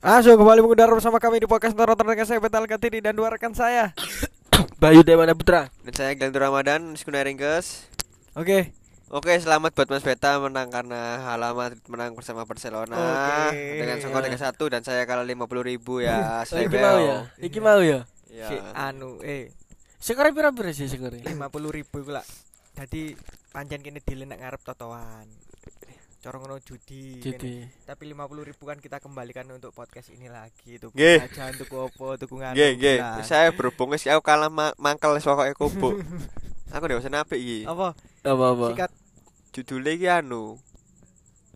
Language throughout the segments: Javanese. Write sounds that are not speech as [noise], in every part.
Aso kembali mengudara bersama kami di podcast Noro Terdekat saya Betal Katiri dan dua rekan saya. [coughs] Bayu Dewana Putra. Dan saya Glenn Ramadan, Skunaringkes. Oke. Oke, selamat buat Mas Beta menang karena halaman menang bersama Barcelona Oke. dengan skor 3-1 dan saya kalah 50 ribu ya. Oh, iki mau ya. Iki mau ya. Ya. Si anu eh Sekore pira-pira sih sekore? 50 ribu iku lah. Jadi pancen kene dile nek ngarep totoan. Corong ngono judi. Jadi Tapi 50 ribu kan kita kembalikan untuk podcast ini lagi tuku Nggih. jajan tuku opo tuku nganu. Nggih, nggih. Nah, Saya berhubung wis aku kalah ma mangkel wis pokoke kubuk. [laughs] aku udah usah apik iki. Apa? apa-apa. Sikat. Judulnya iki anu.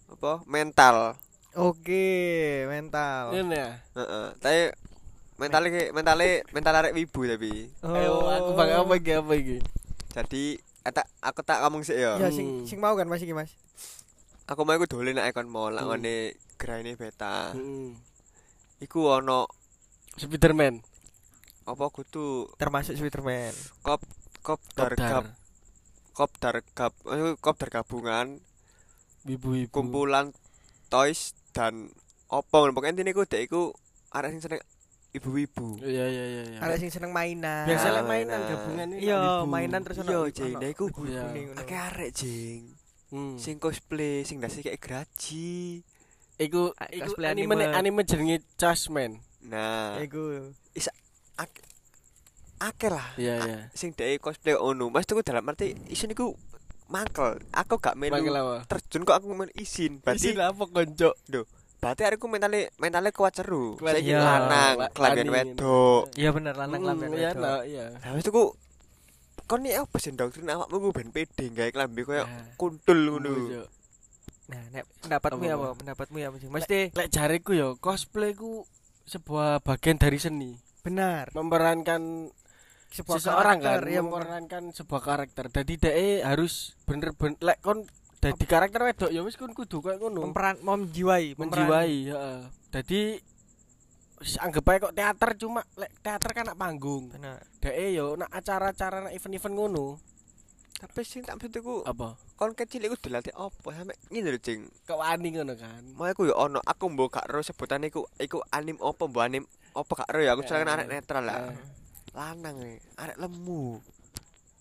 Apa? Mental. Oke, mental. Ngene ya. Heeh. Tapi mentale mentale mental arek wibu tapi. Ayo aku bang apa iki apa iki? Jadi tak aku tak ngomong sih ya. Ya sing sing mau kan Mas iki Mas. Aku mau iku dolen nek kon mau lak Hmm. ngene graine beta. Heeh. Iku ono Spiderman. apa kudu Termasuk Spiderman. kop Kopdar. gab kopdar gab eh, kopdar gabungan Ibu-ibu. kumpulan toys dan opo pokoknya intinya iku dek iku arek sing seneng ibu-ibu Iya iya iya iya. Ada sing seneng mainan. Biasanya Ah, mainan gabungan ini. Iya, mainan terus ono Iya, Jeng, nah iku akeh arek jing Hmm. sing cosplay sing dasi kayak graji Iku iku cosplay anime anime. anime jenenge Chasman. nah Iku. akeh lah Iya A- iya. sing dek cosplay ono mas tuh dalam arti isin iku mangkel aku gak melu terjun kok aku melu isin berarti Isin apa konco? berarti areku mentale mentale kuat seru Kuat, saiki iya. lanang La- kelamin wedok Iya bener lanang Hmm, lambe Iya wedok. iya. Wis tuku kon nek apa sih doktrin awakmu ben pede gawe klambi koyo kuntul ngono. Nah, nek pendapatmu Apa, ya apa? apa? Pendapatmu ya Mas? Mesti Lek jariku ya cosplay ku sebuah bagian dari seni. benar. Memerankan Sebuah seseorang kan, karakter, ya memerankan sebuah karakter. Jadi dhek harus bener-bener lek kon dadi karakter wedok ya wis kon kudu koyo ngono. memperan menjiwai, Menjiwai, heeh. Dadi wis anggap ae kok teater cuma lek teater kan nak panggung. Benar. Dhek yo nak acara-acara nak event-event ngono. Tapi sing tak maksud iku Apa? kon kecil iku dilatih apa sampe ngene lho, Jing. Kok wani ngono kan. Mau aku yo ono aku mbok gak ro sebutane iku iku anim apa mbok anim apa gak ro ya aku kan arek netral lah. Eh, Lanang e, arek lemu.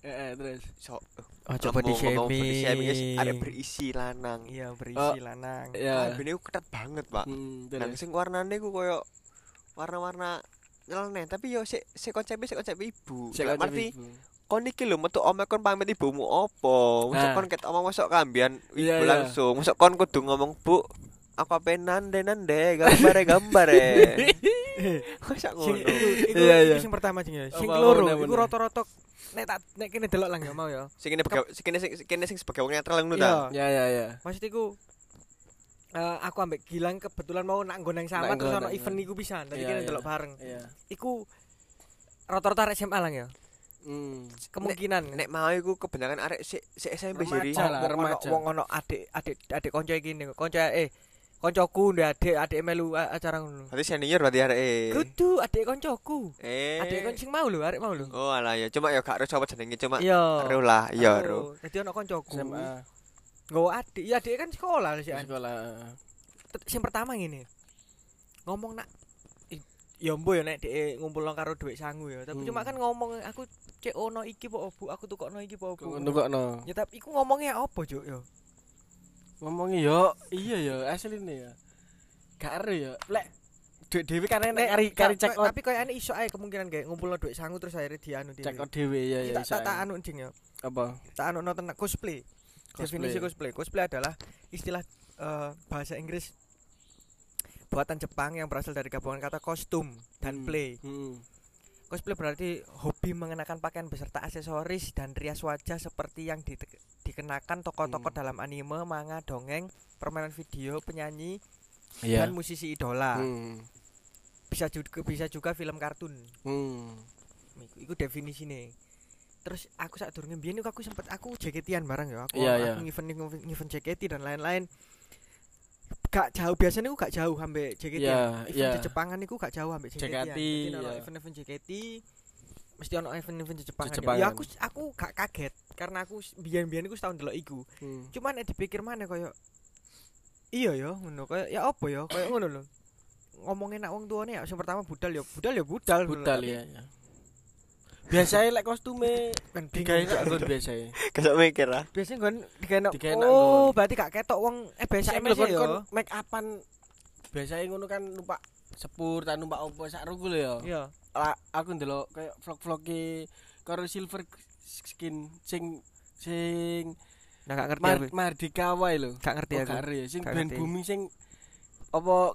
Eh, eh, terus. So, Oh, coba di shaming, arek berisi lanang. Iya, Oh, berisi lanang. Ya. Ah, iku ketat banget, Pak. Hmm, Nang terus. sing warnane ku koyo warna-warna nyeleneh tapi yo sik sik konsepnya sik konsep ibu. Sik arti ibu. kon iki lho metu omah kon pamit ibumu opo? Mosok Nah. kon ket omah mosok kambian Iya, ibu iya. langsung. Mosok kon kudu ngomong, "Bu, aku apa nande nande gambare gambare." [laughs] Mosok Sing ngono. Iya, iya. sing pertama sing ya. Sing apa, iku rata-rata nek tak nek kene delok lang ya mau ya. Sing begawe sing ini sing sebagai wong netral ngono Iya. ta. Ya ya ya. Maksud iku eh, aku ambek Gilang kebetulan mau nak nggon sama Nak terus ono nak event iku pisan. Iya, kene delok bareng. Iya. Iku rata-rata arek SMA lang ya. Hmm. Kemungkinan Nek mau iku kebanyakan arek sik sik SMP sih. Remaja wong ono ono adik adik adik konco iki nih. Konco eh koncoku ndek adik adik melu acara ngono. Berarti senior berarti arek e. Kudu adik koncoku. Eh. Adik kon sing mau lho, arek mau lho. Oh alah ya cuma ya gak ro sapa jenenge cuma Iya. ro lah, iya ro. Ro. Dadi ono koncoku. Nggawa adik, ya adik kan sekolah sih. sekolah. Sing pertama ngene. Ngomong nak ya mbo ya nek dhek ngumpul karo dhuwit sangu ya. Tapi Hmm. cuma kan ngomong aku cek ono iki po Bu, aku tukokno iki po Bu. Ngono kok no. Ya tapi iku ngomongnya apa, Juk ya? Ngomongnya yo iya yo asline ya. Gak ero ya. Lek duit dhewe kan enek kari kari out Tapi koyo ane iso ae kemungkinan kayak ngumpulno dhuwit sangu terus akhirnya dianu dhewe. check out dhewe ya ya. tak tak anu jing ya. Apa? Tak anu nonton cosplay. Cosplay. Definisi cosplay. Cosplay adalah istilah eh, bahasa Inggris buatan Jepang yang berasal dari gabungan kata kostum dan Hmm. play. Hmm. Cosplay berarti hobi mengenakan pakaian beserta aksesoris dan rias wajah seperti yang di- dikenakan tokoh-tokoh Hmm. dalam anime, manga, dongeng, permainan video, penyanyi, Iya. dan musisi idola. Hmm. Bisa juga bisa juga film kartun. Hmm. Iku definisi nih. Terus aku saat durunge mbiyen aku sempet aku jaketian bareng ya. Aku Iya, aku iya. ngevent ngevent jaketi dan lain-lain. Gak jauh biasanya aku gak jauh ambek jaketi. Iya, event di Jepangan iku gak jauh ambek jaketi. Jaketi, Jadi ono iya. event-event jaketi mesti ono event-event di Jepangan. Jepangan. Ya aku aku gak kaget karena aku s- biyen-biyen iku setahun delok iku. Hmm. Cuman nek dipikir mana koyo iya ya ngono kayak ya apa ya kayak ngono lho ngomongin nak wong tuane ya sing pertama budal ya budal ya budal budal ya ya biasanya lek kostume kan digawe bingung. sak nggon [laughs] biasanya Gak mikir ah. biasanya kan dikena Dikena oh berarti gak ketok wong. Eh biasa Saiki MS lho, kon kon make upan. Biasanya ngono kan numpak sepur ta numpak opo sak ruku lho ya iya aku ndelok kayak vlog-vloge karo silver skin sing sing nah gak ngerti Mar aku. Mardika wae lho. gak ngerti Oh, aku. gak ya, sing Gak band ngerti. booming sing apa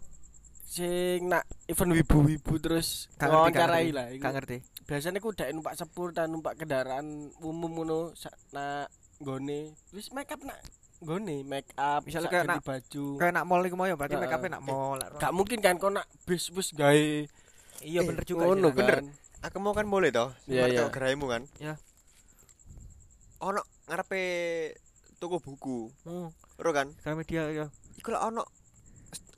sing nak event wibu-wibu terus Gak ngerti, wawancarai ngerti. lah iku. gak ngerti Biasanya ku dak numpak sepur ta numpak kendaraan umum ngono nak nggone. Wis make up nak nggone, make up Misalnya kayak nak- baju. kayak nak mall iku mau ya berarti make up nak mall lah. Gak mungkin kan kau nak bis wis gawe iya bener juga ngono Nak. bener. Aku mau kan boleh toh. Iya, Iya iya. geraimu kan. Ya. Ono ngarepe toko buku. Hmm, Ro kan. Gramedia ya Iku lah ono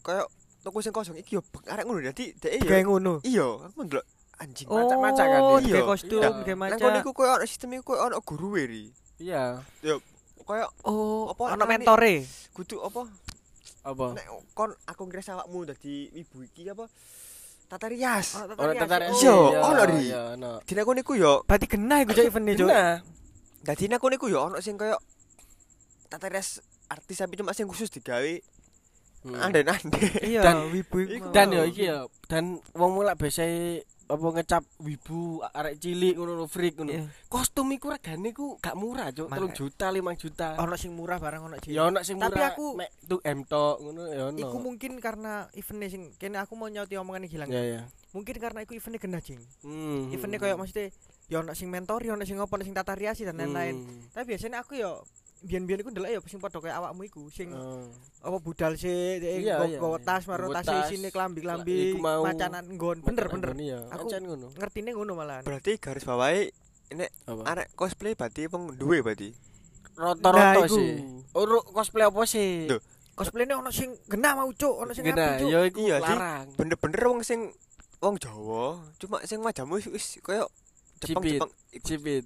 kayak toko sing kosong iki yo arek ngono dadi dhek yo. kayak ngono Iya, aku ndelok anjing. oh Macak-macak kan, iya iya. kostum Iya. kayak Nang kono iku koyo ono sistem iku koyo ono guru weri. Iya. Koyo oh Apa ono mentore kudu apa? Apa? Nek kon aku ngira awakmu dadi ibu iki apa? Tata rias. Ono Ora tata tetar rias. Iya, Oh. ono, Ri. Ono. Dina kono iku yo berarti kena iku cok event cok Nah, Dadi nek kono iku yo ono sing koyo tata rias artis tapi cuma sing khusus digawe Hmm. ande-ande. [laughs] iya Dan- wibu iku- dan yo iki ya dan wong mulak biasa apa ngecap wibu arek cilik ngono freak ngono. Iya. Kostum iku regane ku gak murah, Cuk. 3 Makanya. juta, 5 juta. ono sing murah barang ono sih Ya ono sing murah. Tapi aku- mek tu M tok ngono ya ono. Iku mungkin karena eventnya sing kene aku mau nyauti omongan iki hilang. Ya ya. Mungkin karena iku eventnya genah jing. Hmm. Eventnya koyo maksudnya ya ono sing mentor, ya ono sing ngopo, sing tata riasi dan lain-lain. Hmm. Tapi biasanya aku yo biyen-biyen iku ndelok ya sing padha kaya awakmu iku sing Oh. apa budal sih Iya, nggo iya, nggo iya. tas maro tas sini klambi-klambi macanan nggon bener bener Iya, Aku- ngono. ngertine ngono malahan Berarti garis bawahi Apa? arek cosplay berarti wong duwe berarti. Rata-rata sih. Oh, ru- cosplay apa sih? Loh. cosplayne ono sing genah mau cuk ono sing Gena, apik cuk ya iku Iya, larang. Bener-bener wong sing wong Jawa, cuma sing wajahmu wis- wis koyo Cipit. Jepang-Jepang. Iku Cipit.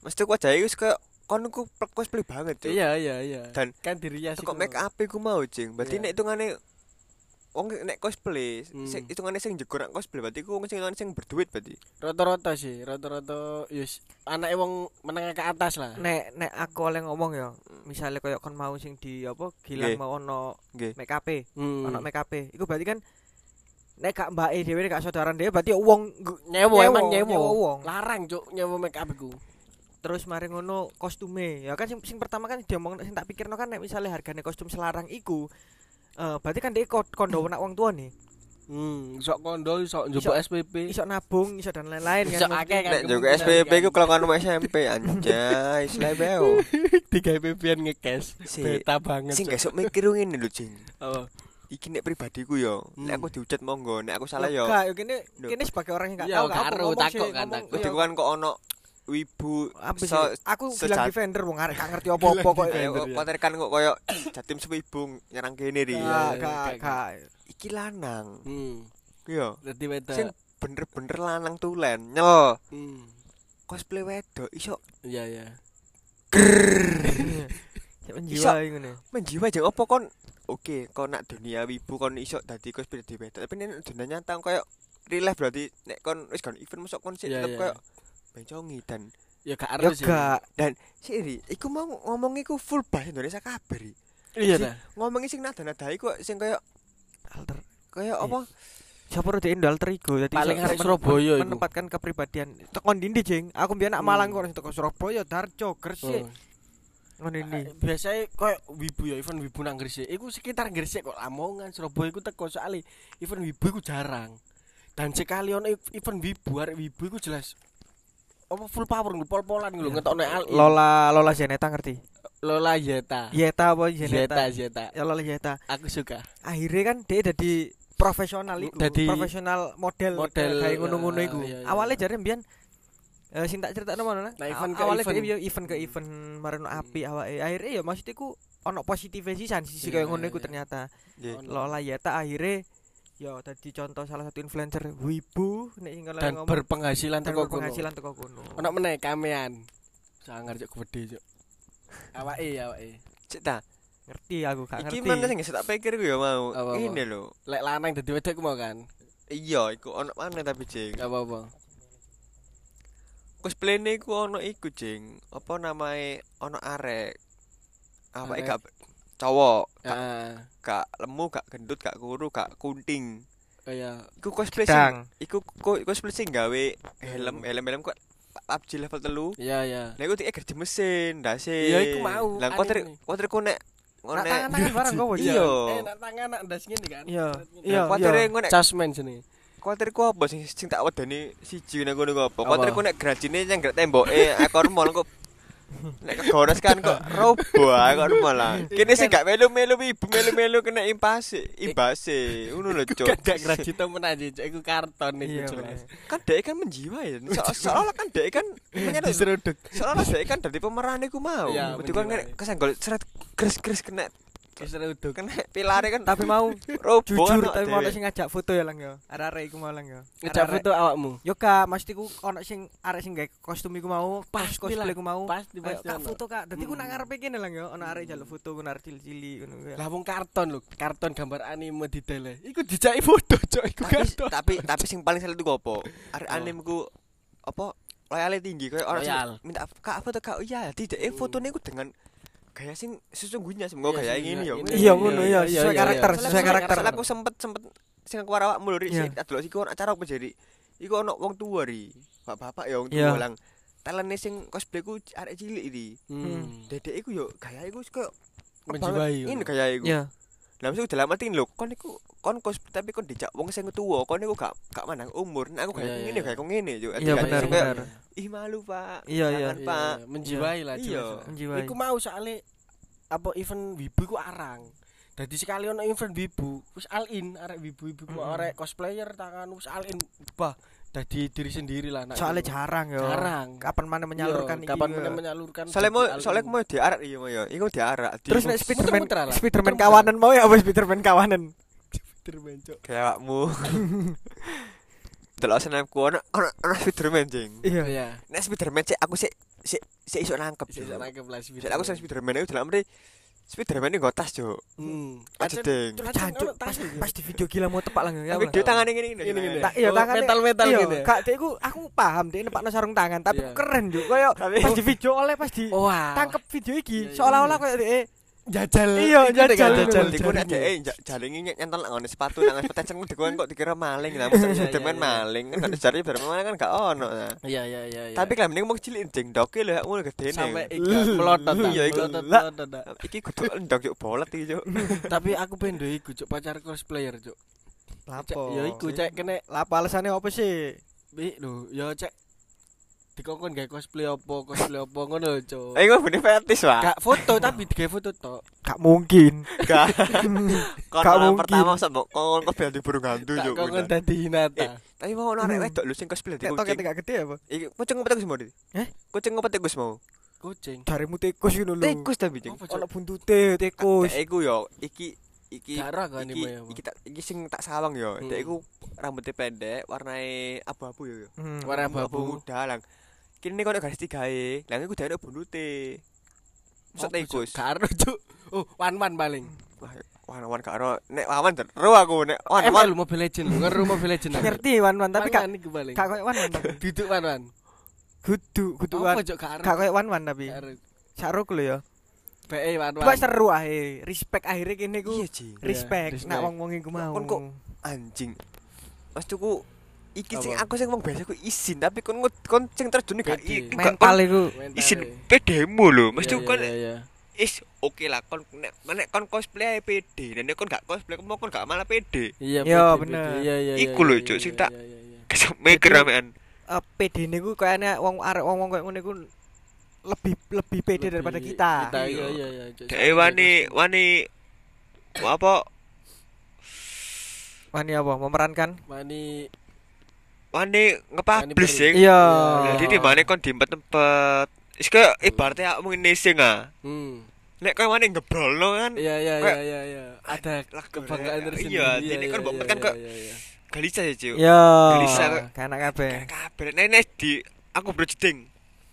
mesti wajahnya wis koyo kon ku plek cosplay banget, Cuk. Iya, iya, iya. Dan kan dirias Kok make up ku mau, Cing. Berarti nek hitungane wong nek cosplay, Hmm. sing hitungane sing jegur nak cosplay berarti ku wong sing sing berduit berarti. Rata-rata sih, rata-rata yus anake wong menengah ke atas lah. nek nek aku oleh ngomong ya misalnya koyo kon mau sing di apa gilang mau ono Nggih. make up Hmm. ono make up iku berarti kan nek gak mbake dhewe gak saudaraan dhewe berarti wong Nyewo, emang nyewo. nyewo wong. Larang, Cuk, nyewo make up iku. terus mari ngono kostume ya kan sing, sing pertama kan diomong sing tak pikirno kan nek misalnya hargane kostum selarang iku eh berarti kan dia kondo [clears throat] nak wong tua nih Hmm, iso kondo, iso njupuk SPP. iso nabung iso dan lain-lain Iso kan akeh kan. Nek juga kemungkinan SPP ku kalau kan SMP anjay, slebeo. [laughs] tiga PP-an ngekes. Si- Beta banget. Sing Cuk. gesuk mikir ngene lho, Cing. Oh. Iki nek pribadiku yo, Hmm. nek aku diucat monggo, nek aku salah yo yo. gak yo kene kene sebagai orang yang gak Iya, tahu ngomong takok kan, takok. Kudu kan kok ono wibu apa sih so- aku bilang defender wong arek gak ngerti [laughs] apa-apa kok ya. paterkan kok koyo [clears throat] jatim sewibu nyerang kene ri. Iya, gak Iki lanang. Hmm. Iya. Dadi beda. Sing bener-bener lanang tulen. Nyel. Hmm. Cosplay wedok iso Iya, iya. [laughs] Sik menjiwa ngene. menjiwa jeng opo kon? Oke kon nak dunia wibu kon iso dadi cosplay dadi wedok tapi nek dunia nyata koyo real life berarti nek kon wis kan event masuk kon sih Iya, tetep iya. koyo bencongi dan Ya gak ero sih. gak. Dan sih ri iku mau ngomong iku full bahasa Indonesia kabeh ri. Iya ta. ngomongin sing nada-nada iku sing koyo alter. koyo apa? Siapa udah indo alter ego jadi Paling arek men- Surabaya iku. menempatkan kepribadian. Tekon dindi jeng. Aku biar nak Hmm. Malang kok teko Surabaya Darjo Gresik Ngono ini. biasanya koyo wibu ya event wibu nang Gresik. Iku sekitar Gresik kok Lamongan Surabaya iku teko soalnya event wibu iku jarang. Dan sekali ono ev- event wibu arek wibu iku jelas apa full power lho pol-polan lho ngetokno al Lola Lola Zeneta ngerti? Lola Yeta. Yeta apa Zeta Zeneta Zeta ya Lola Yeta. Aku suka. Akhirnya kan dia jadi profesional iku Dadi profesional model model, kayak ngono-ngono ah, iku. awalnya jare mbiyen eh sing tak critakno mana Nah, event ke awalnya event. yo event ke event marano api awake akhirnya ya maksudnya ku ono positif sisan sisi Iya, kayak ngono iku ternyata Nggih. Lola Yeta akhirnya ya tadi contoh salah satu influencer wibu nek sing kalau dan ngomong berpenghasilan teko kono penghasilan teko kono ono meneh kamean sangar cuk gede cuk awake awake cek ta Ngerti aku gak Iki ngerti. mana sing tak pikir ku ya mau. Ini lho. Lek lanang dadi wedok ku mau kan. Iya, iku ono mana tapi jeng. Gak apa-apa. Cosplay ne iku ono iku jeng. Apa namae ono arek. Apa Arek. gak cowok, gak, Heeh. gak lemu, gak gendut, gak kuru, gak kunting. Kaya Iku cosplay sing iku cosplay sing gawe helm, helm-helm kok PUBG level telu. iya iya. Iku tik kerja mesin, ndase. Iya, iku mau, Lah aneh koter ini. koter ku nek ngonek tangan-tangan barang kok Iya. Eh tangan nak ndas ngene kan. Iya. Iya, iya. ngonek Jasmine jenenge. Kuatir ku apa sing sing tak wedani siji nek ngono apa? Kuatir ku nek grajine yang gak temboke [laughs] ekor mall kok nek kegoros kan kok robo ekor lah. Kene sing gak melu-melu ibu melu-melu kena impase, imbase. Ngono lho, Cuk. Kan gak graji temen aja, Cuk. Iku karton Iya, jelas. Kan dek kan menjiwa ya. So- Seolah kan dek kan menyerut. Diseruduk. Seolah dek kan dari pemeran iku mau. Berarti kan kesenggol seret kris-kris kena Diseruduk. kena pilare kan Tapi mau jujur tapi mau sing ngajak foto ya lang ya. Arek-arek iku mau lang ya. Arek-arek- foto awakmu. Yo kak, mesti ku ono sing arek sing gawe kostum iku mau, pas cosplay ku mau. Pasti pasti. kak ono. foto kak. Dadi ku nak Hmm. ngarepe kene lang ya, ono arek jaluk foto ku arek cili-cili ngono ya. Lah wong karton lho, karton gambar anime didele. Iku dijaki foto, Cuk. Iku karton. tapi [laughs] tapi sing paling salah itu apa? Arek anime ku apa loyalnya tinggi kayak orang minta kak foto kak oh iya tidak eh Hmm. fotonya ku dengan gaya sing sesungguhnya semoga gaya iya, ini ya. Iya ngono ya, Iya, sesuai iya, karakter, sesuai karakter. aku sempet sempet sing aku awakmu lho Ri, Iya. sing adelok iku ono acara apa jadi iku ono wong tua ri bapak-bapak ya wong tua lang talene sing cosplay ku arek cilik iki Hmm. dedek iku yo gaya iku koyo Menjiwai. ini gaya iku Iya. Lah mesti dalam arti lho, kon iku kon cosplay tapi kon dijak wong sing tuwa, kon iku gak gak mandang umur. Nek aku kayak ngene, iya. kayak kok ngene yo. Iya, benar, Kayak, benar. Ih malu, Pak. Iya, iya. Pak. Menjiwai lah Iya. Menjiwai. Iku mau soalnya apa event wibu iku arang. Dadi sekali ono event wibu, wis all in arek wibu-wibu ku arek cosplayer tangan wis all in. Bah, dadi diri sendiri lah nak. Soalnya jarang yo. Jarang. Kapan mana menyalurkan iki. kapan yo. mana menyalurkan. Soalnya mau soalnya mau diarak iya mau yo. Iku diarak. di- Terus nek Spiderman lah. Spiderman kawanan mau ya apa Spiderman kawanan? Spiderman, Cuk. kayak awakmu. [laughs] Delok senapku ono ono ono Spiderman jeng. Iya. Iya. Nek Spiderman sik aku sik sik sik iso nangkep. Bisa Cuk. nangkep lah Sik aku sing Spiderman iku dalam arti Spiderman ini nggo tas, Cuk. Hmm. Aja ding. Ono pas pas di video gila mau tepak lang ya. Tapi dia tangannya gini gini. Gini, gini. Tak iya tangannya metal-metal iya, gitu? Kak, dia ku aku paham dia nepakno sarung tangan, tapi keren juk. Kayak pas di video oleh pas di tangkep video iki seolah-olah kayak dia jajal. Iya, jajal. jajal. Nek jaringnya. dhek eh, jaringe nyantol nang ngone sepatu nang protection dikuan kok dikira maling lah. Mesti [laughs] iya. maling kan ada jari Spiderman maling kan gak ono. Iya, iya, iya. iya. Tapi kan mending mau cilik jeng doke lho ngono gedene. sampai ikat melotot [laughs] Iya, iku. melotot Lah. melotot tak. iki kudu ndok yuk bolet iki Cuk. [laughs] tapi aku pengen duwe iku cuk pacar cosplayer cuk Cek, ya iku cek kene Lapo alasannya apa sih? bi lho ya cek dikongkon gawe cosplay apa cosplay apa ngono cuk Eh iku bener fetis, Pak. gak foto tapi digawe foto tok Gak mungkin. Gak. [laughs] Gak mungkin. pertama sama kon cosplay di burung hantu gak Cuk. kongkon dadi hinata Tapi mau ono arek wedok lho sing cosplay di kucing. gak gede apa? Iki kucing ngopet Gus mau. Eh? Kucing ngopet Gus mau. kucing Jarimu tikus ngono lho. Tikus tapi cuk Ono buntute tikus. Iku yo iki iki Gak ora kan iki, ya, iki, tak- iki sing tak sawang yo. Hmm. Dek iku rambutnya pendek, warnai abu-abu yo. yo. Hmm. Warna abu-abu. muda lang. Kini kono garis digawe. Lah iku dene bunute. Maksud tikus. gak ero cuk oh wan wan paling Wah, wan-wan gak ero. Nek wawan ro aku nek wan wan-wan. wan Mobile Legend lho ngeru Mobile Legend. Ngerti wan-wan tapi gak Wan-wan iku paling gak koyo wan-wan. tapi. duduk wan wan Kudu kudu apa wan. gak koyo wan-wan tapi. Gak ero. Saruk lho ya. be wan wan Coba seru ae. Respect akhirnya kene ku. Iya. Respect respect. nak wong-wong iku mau. Kon kok Anjing. Mas tuku iki sing aku sing wong biasa ku izin tapi kon kon sing terjun gak mental iku. Izin e. pedemu lho. Mas Iya, iya, kon iya, iya. is oke lah kon nek nek kon cosplay ae pede. Nek kon gak cosplay kon kon gak malah pede. Iya, Iya, pede, bener. Iya, iya, Iku iya, lho, iya, Cuk, iya, sing tak- iya, iya, iya. Mikir ramean. Eh, PD niku kayaknya wong arek wong-wong koyo ngene iku lebih lebih pede Lebih- daripada kita. iya, iya, iya. Cuk. Dek wani wani apa Wani apa? Memerankan? Wani wani nge-publish sing. Iya. Jadi di mana kon diempet-empet. Wis kaya ibaratnya aku ngene sing ah. Hmm. Nek kowe wani ngebrolno kan Iya, iya, iya, iya, iya. Ada lah, kebanggaan iya, tersendiri. iya, jadi kan mbok kan kok- iya, iya. gelisah ya, Cuk. Iya. Gelisah. Anak kabeh. Kayak kabeh nek nek di aku bro jeding.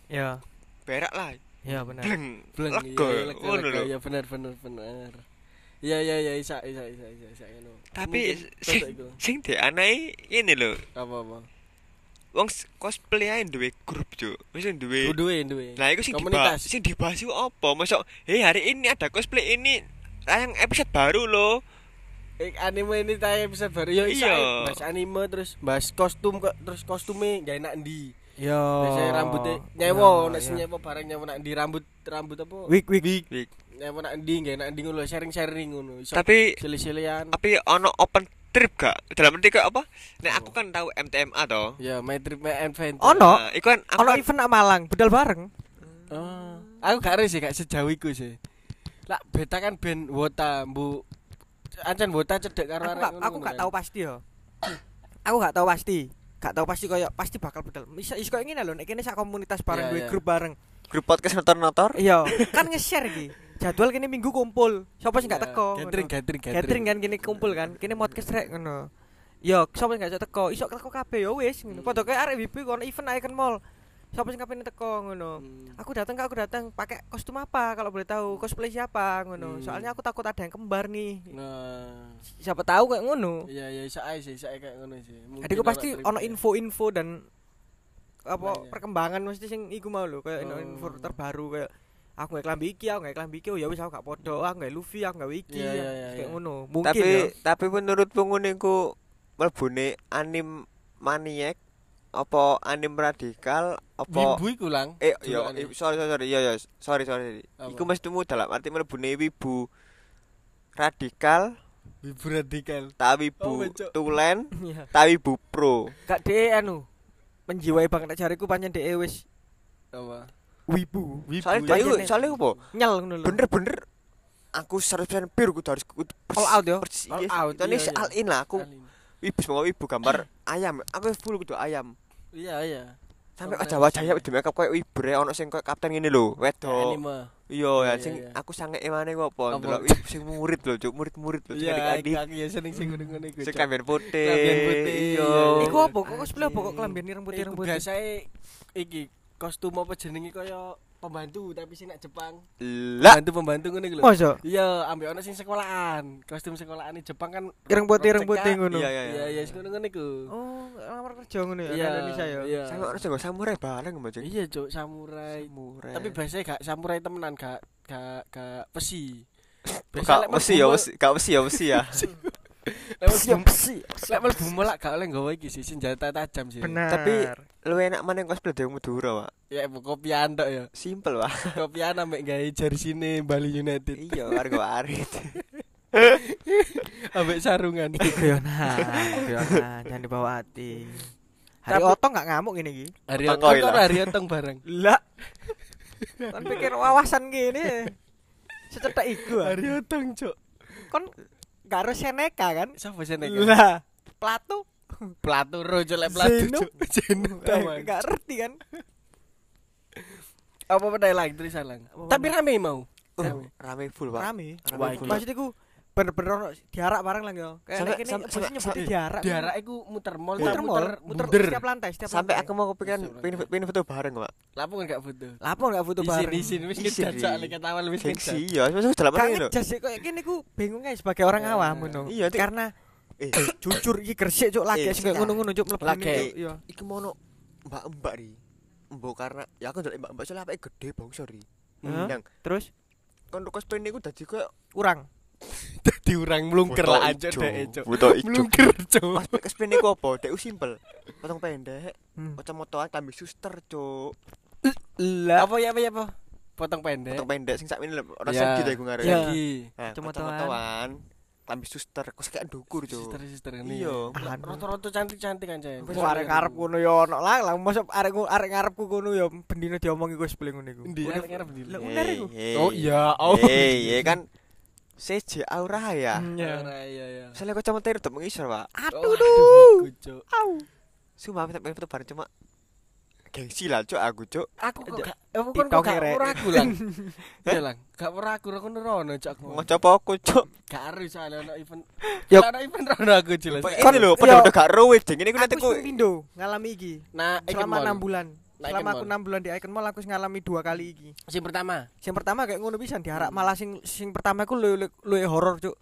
Iya. Berak lah. Ya benar. Bleng. Bleng, iya, lega, ngono lega. Iya iya iya isa isa isa isa isa ngono. Tapi sing sing dianahi ini lho. apa apa. Wong cosplay ae duwe grup, Cuk. Wis duwe. Duwe duwe. Nah, iku sing Komunitas. dibahas, sing dibahas iku apa? Masuk, "Hei, hari ini ada cosplay ini tayang episode baru loh." Eh, anime ini tayang episode baru ya isa Iya. eh, bahas anime terus bahas kostum kok terus kostumnya gak enak ndi Yo. biasanya rambutnya nyewo nek sing nyewo bareng nyewo nak ndi rambut rambut apa Wig wig. Wig. Nyewo nak ndi gak enak ndi ngono sharing sharing ngono iso Tapi silih-silihan tapi ono open trip gak? Dalam arti kayak apa? Nek aku kan tahu MTMA toh. ya my trip my adventure Ono. Nah, iku kan aku Ono kan- event nak Malang, budal bareng. oh aku gak sih gak sejauh iku sih lah beta kan ben wota bu ancen wota cedek karo Aku gak, aku gak tahu pasti yo. Aku gak tahu pasti. Gak tahu pasti koyo pasti bakal budal. Bisa iso koyo ngene lho, nek kene sak komunitas bareng Iya, duwe iya. grup bareng. grup podcast notor-notor. Iya, kan nge-share iki. Jadwal kene minggu kumpul. Sopo sing gak Iya, teko? gathering ngono. gathering Gathering kan kene kumpul kan. Kene podcast rek ngono. Yo, sopo sing gak iso teko? Iso teko kabeh yo wis ngono. Hmm. Padha kayak arek WB kono event Icon Mall. Sopo sing kabeh teko ngono. Hmm. Aku datang kak, aku datang pakai kostum apa kalau boleh tahu cosplay siapa ngono. Hmm. Soalnya aku takut ada yang kembar nih. nah Siapa tahu kayak ngono. iya iya isa ae sih ae kayak ngono sih Mungkin Adikku pasti ono ya. info-info dan apa perkembangan mesti sing iku mau lho kayak Oh. info terbaru kayak aku nggak klambi iki, aku nggak klambi iki, oh ya wis aku gak podo, aku nggak Luffy, aku nggak iki, Iya, iya, iya, kayak ngono. Mungkin tapi ya. tapi menurutmu ngono iku mlebune anim maniak apa anim radikal apa wibu iku lang eh yo sorry sorry sorry iya iya sorry sorry Apa? iku mestimu dalam arti mlebune wibu radikal wibu radikal tak Oh, wibu becok. tulen [laughs] Iya. tak wibu pro Gak de anu menjiwai banget nek jariku pancen de wis apa wibu. wibu. Soalnya iku- soalnya apa? Nyel ngono lho. bener-bener aku 100% pure kudu harus kudu All out yo. persis All yes. out, Ini iya, iya. all in lah aku wibu semua wibu gambar [clears throat] ayam. Aku full kudu ayam. Iya iya. Sampai Sampai aja wajahnya di make up kayak wibu ya ono sing kayak kapten ngene lho wedok. Iya Iya, ya iya, sing iya. aku sange emane ku apa? Ndelok wibu sing murid lho cuk murid-murid lho sing iya adik-adik. aku ya seneng sing ngono-ngono iku sing kamben putih. Klamben putih, iya. iya, iya. Iku apa? Kok cosplay apa? Kok kelambian ireng putih ireng Iku putih. biasae iki kostum apa jenenge kaya pembantu tapi sing nak Jepang. Lah. Pembantu pembantu ngono iku lho. Masa iya ambek ono sing sekolahan. Kostum sekolahan Jepang kan ireng putih ireng putih ngono. iya iya iya. Iya ngono-ngono iku. Oh, lamar kerja ngono ya Indonesia ya. iya. Sing nggo samurai bareng mbak cuk iya cuk samurai. Samurai. Tapi biasanya gak samurai temenan gak gak gak besi [laughs] Gak mesti ya mesti gak mesti ya mesti ya lek mlebu sih. [laughs] lek mlebu melak gak oleh nggawa iki sih senjata tajam sih. Benar. Tapi- lu enak mana yang cosplay dari Madura pak ya kopian tok ya simple pak [laughs] kopian ambek gawe jersey Bali United iya warga warit [laughs] ambek sarungan guyonan, guyonan, jangan dibawa hati. Hari Tapi- otong gak ngamuk gini iki. hari Otong otong koi lah. hari otong bareng [laughs] Lah. Kan pikir wawasan gini. Secetek iku. hari otong cuk Kon gak harus Seneca kan? siapa sih nek Lah, Plato Platu rojo lek platu Zeno. cuk [laughs] Zeno taman. gak ngerti kan? apa pedai lang tulisan lang Apa tapi rame mau Oh, rame full pak Rame. Wah, Rame full. iki. Maksudnya ku bener-bener ono diarak bareng lah yo. Kayak Sampai- nek kene sampai- posisi sampai- nyebutnya sampai- diarak. diarak iku muter mall muter tak mall, muter bunder. setiap lantai, setiap sampai lantai. aku mau kepikiran pengen pengen foto bareng pak lapo kan gak foto Lapo gak foto isin bareng? isin wis Isin, ngejak Ri. soalnya ketahuan wis gengsi ngejak iya maksudnya dalam Gak arti lho ngejas sih kayak gini ku bingung aja sebagai orang Ya. awam ngono. Iya, Dik. Karena eh [coughs] jujur iki gresik cuk lagi Eh, sing ngono-ngono cuk mlebu Lagi. ini. Iya. iki mono mbak mbak ri mbok karena ya aku ndelok mbak mbak soalnya apa gede bang sorry Hah? yang Terus kon cosplay niku dadi koyo kurang. [laughs] dadi urang mlungker lah aja dek cuk mlungker cuk Mas cosplay niku apa dek simple potong pendek Hmm. kacamata tambah suster cuk Lah. apa ya apa ya apa potong pendek potong pendek sing sakmene lho ora ta iku ngarep Ya. Lagi. Tambah suster kok sekian dukur cuk Sister-sister ini. Iya. Roto-roto cantik-cantik kan, Cen. Wis arek ngarep ngono ya ono lah, lah mosok arek arek ngarepku ngono ya bendino diomongi gue sebelum ngono iku. Endi Udah- arek ngarep ndi? Lah, uner iku. Oh iya, oh. Hey, ya kan CJ Aura ya. Hmm, ya. Ora, iya iya. Soalnya kacamata itu mengisor, Pak. Aduh Oh, duh. aduh, Cuk. Au. Sumpah minta pengen foto bareng cuma gengsi lah cuk aku cuk. Aku kok gak aku kan kok gak aku lang. [laughs] Iya lang, gak ora aku ora nerono cuk aku. Ngoco apa aku cuk. Gak harus soalnya ono event. Yo. Ono event rono aku jelas. Ini lho, pada udah gak ruwet ding ini ku nanti Aku ku pindo ngalami iki Nah, selama mall. 6 bulan. selama Icon aku Mall. 6 bulan di Icon Mall aku ngalami dua kali iki. Sing pertama. Sing pertama kayak ngono pisan diharak Hmm. malah sing sing pertama iku luwih luwih horor, Cuk.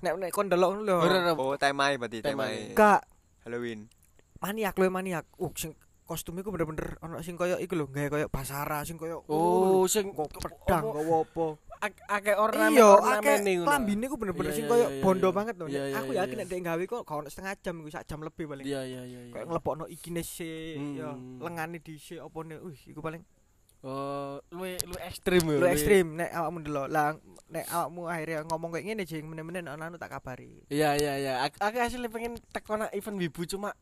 Nek nek kon delok ngono lho. Oh, temai berarti Temai. Gak Halloween. maniak luwih maniak. Uh sing kostumnya iku bener-bener ono sing koyo iku lho, gawe koyo basara sing koyo Oh, sing kok pedang apa? apa. Ak- akeh ornamen Iya, ornamen akeh nih ngono. klambine ku bener-bener Iya, sing iya, koyo iya, bondo iya. banget lho. Iya, iya, Aku iya, yakin iya. nek gawe kok gak ono setengah jam iku sak jam lebih paling. Iya iya iya. iya. Kayak ngelepokno ikine se Hmm. ya lengane dhisik opone. Wih, iku paling Oh, luwe luwe ekstrim ya. lu ekstrim nek awakmu ndelok. Lah nek awakmu akhirnya ngomong kayak ngene jeng meneh-meneh nek anu tak kabari. Iya iya iya. Aku, aku asli pengen teko nak event wibu cuma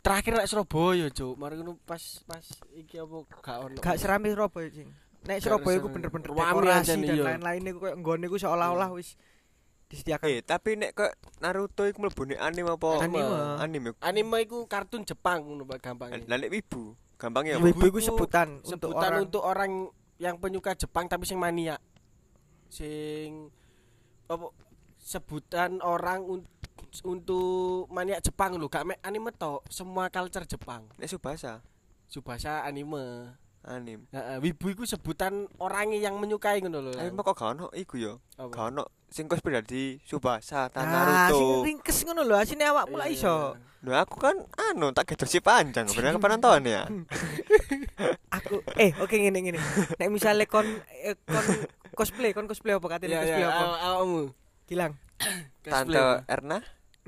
terakhir nek Surabaya, Cuk. Mari ngono pas pas iki apa gak ono. Gak serame Surabaya jeng. Nek Surabaya iku bener-bener dekorasi dan lain-lain iku koyo nggone iku seolah-olah wis disediakan. Eh, tapi nek kok Naruto iku mlebu nek anime apa? Anime. Anime. Anime iku kartun Jepang ngono Pak gampangnya. Lah nek wibu, gampangnya Wibu apa? iku sebutan untuk Sebutan orang untuk orang yang penyuka Jepang tapi sing mania. Sing apa sebutan orang un- untuk maniak Jepang lho, gak mek anime tok, semua culture Jepang. Nek Subasa, Subasa anime. anime. Heeh, wibu iku sebutan orang yang menyukai ngono lho. Tapi kok gak ono iku ya? Apa? Gak ono sing cosplay dari Subasa ta Nah, sing Naruto. ringkes ngono lho, asine awakmu lah Iya, iso. Nah, aku kan anu tak si panjang, [laughs] bener apa nonton ya? [laughs] Aku eh oke ngene ngene. Nek misale kon eh, kon cosplay, kon cosplay apa katene Iya, cosplay iya, apa? aw- awakmu. Gilang. Tante Erna?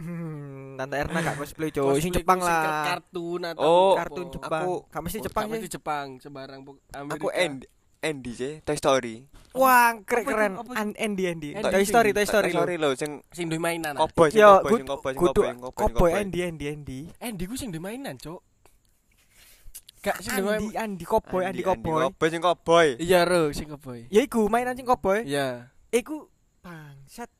Hmm, Tante Erna gak cosplay. Cosplay Sing Jepang sing lah. Kartun atau Oh, Kartun apa. Jepang. Aku- Gak mesti Oh, Jepang sih. mesti Jepang, sembarang Amerika. Aku Andy, Andy sih, Toy Story. Wah, keren keren. Andy Andy. Andy. Toy Story, Toy Story. Toy Story lho sing sing duwe mainan. cowboy, sing good sing cowboy, sing cowboy. Andy Andy Andy. Andy ku sing duwe mainan, Cuk. Gak sing duwe Andy Andy cowboy Andy cowboy. cowboy, sing cowboy. Iya, Ro, sing cowboy. Ya iku mainan sing cowboy. Iya. Iku bangsat.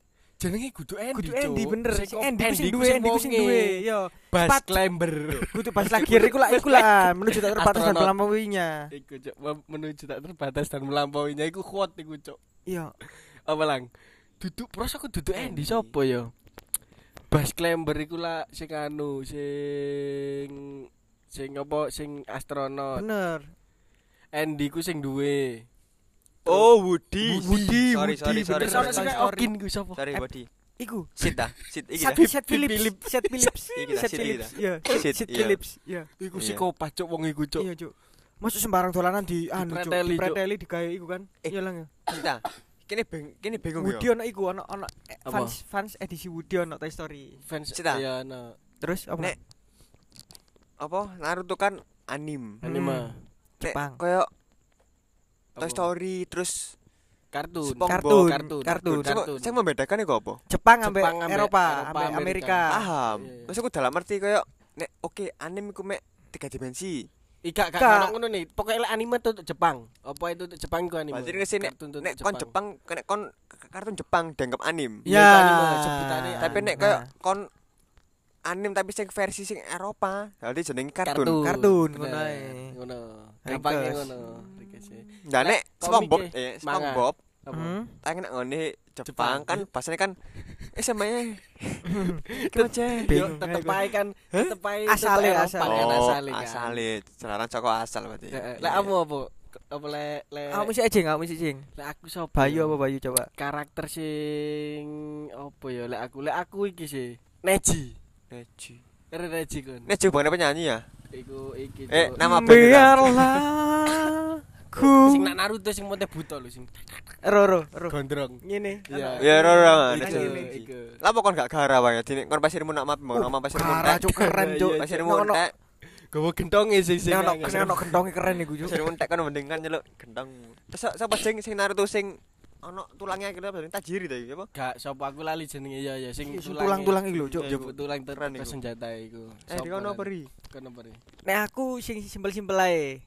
Jenenge kudu Andy, Kudu. Andy bener. Sing Andy ku sing duwe, Andy ku sing duwe. Yo. Bas. Climber. Kudu pas lagi iku lah iku lah [laughs] menuju tak terbatas dan melampauinya. Iku mem- menuju tak terbatas dan melampauinya iku kuat iku, Cuk. Iya. Apa lang? Duduk pros aku duduk Andy Andy. sapa ya? Bas Climber iku lah sing anu sing sing apa sing astronot. Bener. Andy ku sing duwe. Oh, Woody. Woody, Sorry, sorry, Woody, sorry, ana sorry. kayak Story. Okin ku sapa? Sorry, Eh, Woody. Iku. Sit dah, sit iki Set dah. set Philips, set Philips, set sit Philips. Iya, Sit, set. Philips. Iya. Iku Iya. psikopat cuk wong iku cuk. Iya, Cuk. Masuk sembarang dolanan di anu, Cuk. Cuk. Dipreteli digawe iku kan. Eh. Iya lang. ya. Kita. Kene beng, kene bingung Woody ya. ono iku ono ono eh, Apa? fans fans edisi Woody ono Toy Story. Fans iya no. Terus apa? Nek apa Naruto kan anime. Anime. Nek Jepang. Apa? Toy Story terus kartun. SpongeBob. Kartun, kartun. kartun. Sing kartun. sing membedakan iku apa? Jepang ambek Eropa, Eropa, ambek Amerika. Amerika. Paham. Iya, iya. Terus aku dalam arti koyo nek oke anime ku mek tiga dimensi. Ika ono ngono nih. Pokoknya anime tuh Jepang. Apa itu Jepang ku anime? Berarti ngene nek Kartun tuh nek kon Jepang nek kon kartun Jepang dianggap anime. Iya, Ya. Tapi nek Nah. koyo kon anime tapi sing versi sing Eropa, berarti jenenge kartun. Kartun, ngono ae. Ngono. Gampangnya ngono. Nah nek SpongeBob eh. SpongeBob? Hmm? tangen ngene Jepang. Jepang kan bahasanya kan eh samanya Kece. Yo Bingung. tetep ae kan tetep ae Asale, asale. Kan, Oh, asale kan. asale. Jalanan Joko asal berarti. Heeh. Lek kamu apa? Apa lek lek Kamu sih aja, kamu sih jing. lek aku sapa? Bayu ya? apa Bayu coba? karakter sing apa ya lek aku lek aku iki sih Neji Neji. keren Neji kon Neji bukan penyanyi ya? iku iki Eh, nama ya? Biarlah [laughs] ku sing nak Naruto sing mote buta lho sing Roro, Roro. gondrong Ngene. Iya. Ya, ro, ro, Iku, Neji. iku. Lah kok kon gak gara wae dine kon pasirmu nak map mau nama pasirmu entek. cuk keren cuk. Pasirmu entek. gawa gentonge sing sing ono ono gendonge keren iku cuk. Pasirmu entek kan mending kan nyeluk gendong. Terus sa- sapa sing sing Naruto sing ono tulangnya kira apa tajiri ta iki apa? gak sapa aku lali jenenge ya ya sing tulange- tulang-tulang iku lho cuk. Jebuk tulang Keren iku. tersenjata iku Eh di kono apa ri? kono apa ri Nek aku sing simpel-simpel ae.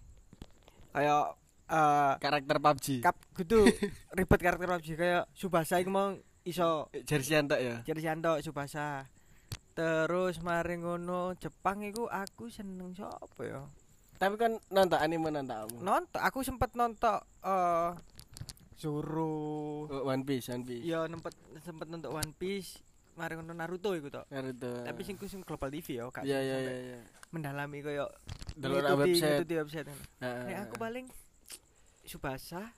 Kayak eh karakter PUBG kap kudu ribet karakter PUBG kayak Subasa iku mau iso jersey antak ya jadi sianto Subasa. Terus mari ngono Jepang iku aku seneng sapa ya? tapi kan nonton anime nonton kamu Nonton aku sempet nonton eh Zoro. Oh, One Piece One Piece Ya nempet sempet nonton One Piece. mari ngono Naruto iku tok. Naruto. Tapi sing sing Global TV ya, gak Iya iya iya mendalami koyo Delok website. ngikuti website. ngono. Heeh. Nek aku paling Subasa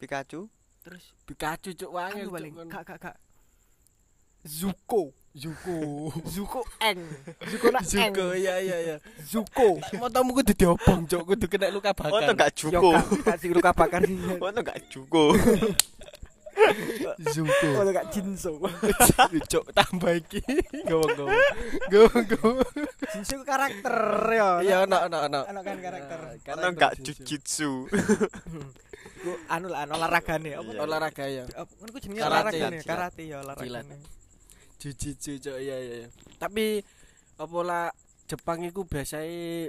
Pikachu. terus Pikachu cuk wangi aku paling gak gak gak Zuko. Zuko. Zuko Eng. [laughs] Zuko nak Eng. Zuko iya iya iya. Zuko. Motomu kudu diobong cuk, kudu kena luka Oh, bakar. tuh gak gak sing luka bakar. [laughs] Oh, tuh gak juko. [laughs] Zuko. Kalau gak Jinso. [laughs] Cuk tambah iki. Gowo-gowo. Gowo-gowo. Jinso ku karakter ya. Iya ono ono ono. Ono kan karakter. Ono gak jujitsu. [laughs] Ku anu lah anu olahragane apa? Olahraga ya. Ngono ku jenenge olahragane, karate ya olahragane. Jujitsu cuk iya iya iya. Tapi apa lah Jepang iku biasanya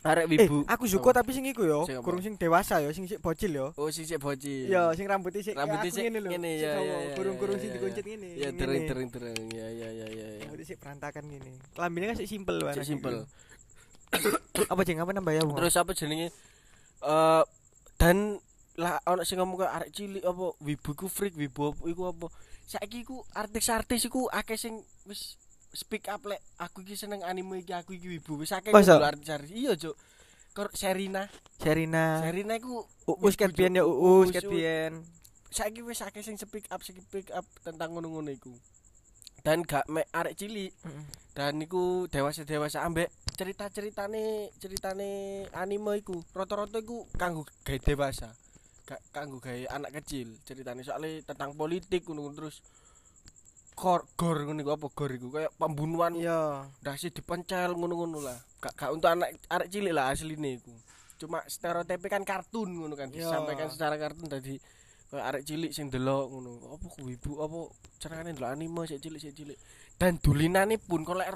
arek Eh, wibu. aku Zuko tapi sing iku yo, Sing kurung sing dewasa yo, sing sik bocil yo. Oh sing sik boci. Yo, sing rambutnya sik Rambutnya aku sik ngene lho. ngene, ya, Kurung-kurung sing dikuncit ngene. Ya ngene. tereng tereng tereng. Ya ya ya ya. Rambutnya sik berantakan ngene. Kelambine kan sik simpel wae. Sik simpel. [coughs] Apa jeng apa nambah ya? Terus apa jenenge? Eh dan lah ono sing ngomong kok arek cilik apa wibu ku freak wibu apa iku apa. Saiki iku artis-artis iku akeh sing wis speak up lek aku iki seneng anime iki aku iki wibu wis akeh ngono lho artis-artis. Iya, Cuk. Serina. Sherina. Serina iku Uus ket biyen ya Uus, Uus ket biyen. saiki wis akeh sing speak up speak up tentang ngono-ngono iku. Dan gak mek arek cilik dan niku dewasa-dewasa ambek cerita-ceritane ceritane anime iku rata-rata iku kanggo gawe dewasa. Gak kanggo gawe anak kecil ceritane soalnya tentang politik ngono terus kor gor ngono iku apa gor iku kayak pembunuhan Iya. dasi dipencel ngono-ngono lah. Gak gak untuk anak arek cilik lah asline iku. Cuma stereotip kan kartun ngono kan disampaikan secara kartun tadi kayak arek cilik sing delok ngono. Apa ibu apa carane delok anime sik cilik sik cilik. Dan dulinane pun kok lek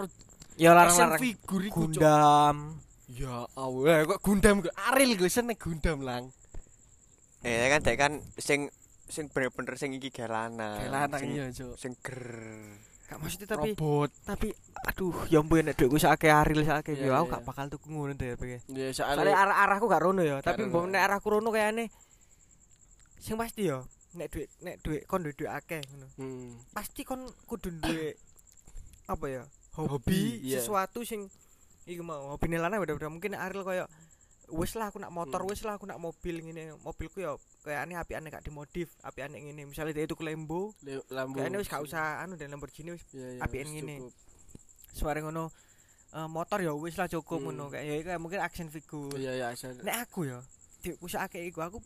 Ya larang-larang. figur iku. Gundam. Ya Allah kok Gundam kok Aril gue seneng Gundam lang. Eh kan dek kan sing sing bener-bener sing iki lanang Sing- iya, Cuk. Sing ger. Gak maksudnya tapi Robot. tapi aduh ya ampun nek dhuwitku sakake Aril sakake Iya, yo aku gak bakal tuku ngono deh pikir. Ya Soalnya soalnya arah-arahku gak rono ya, tapi mbok nek arahku rono kayane sing pasti ya nek dhuwit nek dhuwit kon duwe dhuwit akeh ngono. hmm. Pasti kon kudu duwe apa ya? Hobi, Hobi, sesuatu sing iku mau hobine lanang beda-beda mungkin Aril koyo wis lah aku nak motor Hmm. wis lah aku nak mobil ngene mobilku ya kayaknya api-ane gak dimodif api-ane ngene misalnya dia itu Lambo Le- Lambo. kayaknya wis gak usah anu dan Lamborghini wis apien wis ngene. suara ngono eh, motor ya wis lah cukup Hmm. ngono kayak ya iku mungkin action figure Iya iya asal. nek aku ya di iku aku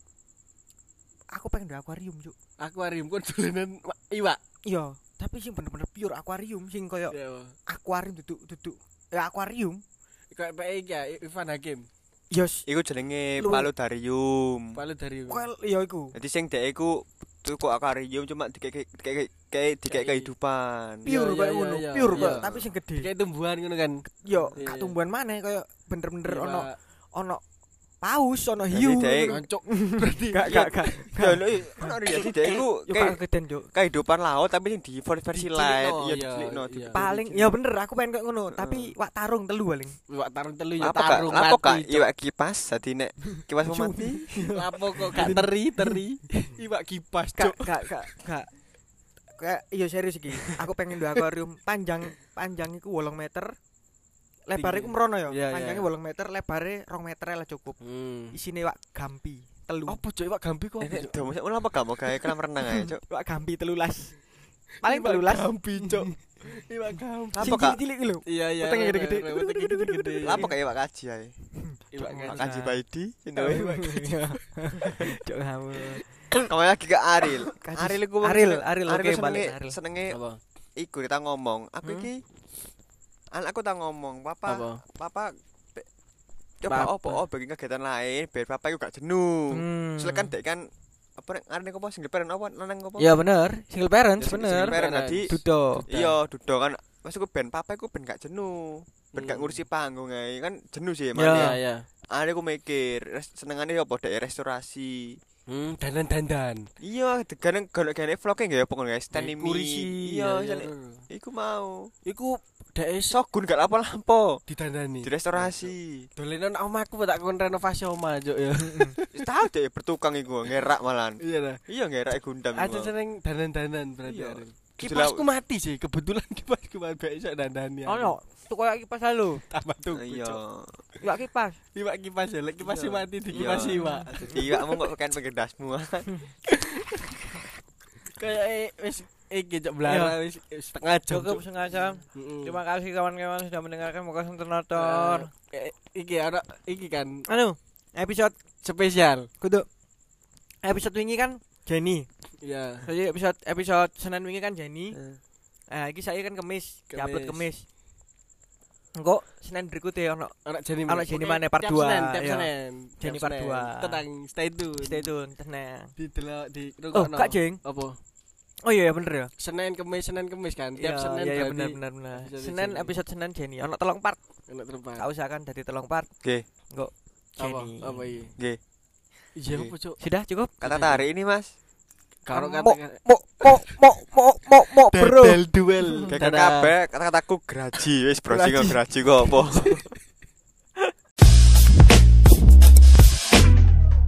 aku pengen duwe akuarium cuk Akuarium kon dolanan wa- iwak. iya tapi sing bener-bener pure akuarium sing koyo akuarium duduk duduk ya akuarium Kayak PE iki ya Ivan Hakim. Yos, Iku jenenge Lu- paludarium. Palu dari kuel iya iku. Jadi sing dek iku tuku akuarium cuma dikek dikek kehidupan. Pure iya, ngono, pure koyo tapi sing gede. kayak tumbuhan ngono kan. Yo, gak tumbuhan maneh koyo bener-bener ono ono paus, ono hiu. [laughs] Berarti Gak gak gak. Ya lho, ono ya dek iku Yo geden, Cuk. kehidupan laut tapi sing di versi light. Iya iya, dicilikno. iya. Paling ya bener aku pengen koyo ngono, tapi wak tarung telu paling. iwak tarung telu ya tarung Apa kak? mati. Iwak kipas dadi nek kipas mati. Lapo kok gak teri teri. [laughs] Iwak kipas cuk. gak gak gak. Kayak iya serius iki. Aku pengen duwe akuarium panjang panjang iku 8 meter. Lebar Tinggi. iku merono ya. Iya, Panjangnya iya. 8 meter, lebare 2 meter lah cukup. Hmm. Isine wak gampi telu. Apa cuk iwak gambi kok? Nek do mosok apa gak mau gawe kolam renang ae, Cuk. Wak gampi telulas. Paling Iwak telulas. gambi cuk. [laughs] Iwak gambi. Apa Sing kak? cilik lho. Iya iya. Wetenge gede-gede. Wetenge gede-gede. [laughs] Apa kayak iwak kaji ae? [laughs] Gambi. kaji baidi. Iwak Cuk kamu. Kembali lagi ke Aril. Aril iku Aril, Aril, oke, senenge- balik Aril. Senenge Apa? iku kita ngomong. Aku Hmm? iki anakku tak ngomong, papa Apa? papa coba Papa. opo oh bikin kegiatan lain biar papa iku gak jenuh. Hmm. Soalnya dek kan apa nek arene apa single parent apa nanang apa? Ya bener, single parents Ya, bener. single parent tadi. Dudo. Iya, dudo kan. Maksudku ben papa iku ben gak jenuh. Ben gak Hmm. ngurusi panggung ae kan jenuh sih Ya. Iya iya. Ada aku mikir, senengane apa dek restorasi. Hmm, dandan-dandan. Iya, kadang kalau vlognya nggak ya pokoknya guys, stand me. Iya, iku mau. Iku dek Sogun gak lapo-lapo. didandani. Di restorasi. Dolenan omahku tak kon renovasi omah cuk ya. [laughs] Wis Tahu deh bertukang iku ngerak malan. Iya lah. Iya ngerak gundam Ada seneng danan-danan berarti. Iya. Kipasku mati sih, kebetulan [laughs] kipasku mati iso dandani. aku. Ono, tuku kayak kipas halo. tambah tuku. Iya. Cok. Ya kipas. Iwak kipas ya, kipas Iya. mati di Iya. kipas iwak. Dadi iwakmu kok kan pengedasmu. [laughs] Kayak eh, wis iki cok belara wis wis setengah jam. Cukup setengah jam. Terima kasih kawan-kawan sudah mendengarkan Moga Ternotor. Eh, iki ada iki kan Anu, episode spesial. kudu episode wingi kan Jenny. Iya. Jadi episode episode Senin wingi kan Jenny. Eh, iki saya kan Kemis, Kemis. diupload Kemis. Engko Senin berikutnya ono Anak Jenny Anak Jenny mana, part tiap dua, Senin, tiap iya. Senin. Jenny part Senin. dua. Tenang, stay tune. stay tune tenang. Di delok di Oh. Kak Jeng. Apa? Oh iya ya bener ya. Senin Kemis Senin Kemis kan. Tiap Iya, Senin iya iya bener bener bener. episode Senin Jenny. episode Senin Jenny ono telung part. enak terbang. Kau usahakan dari telung part. Oke. Engko Apa? Jenny. Apa iki? Nggih. Iya Cuk? Sudah cukup? Kata tarik ini, Mas. Karo Mo kata mo mo mo mo mo mo bro. Dadal duel. Kayak kabeh kata-kataku graji, wis browsing graji kok apa. [laughs]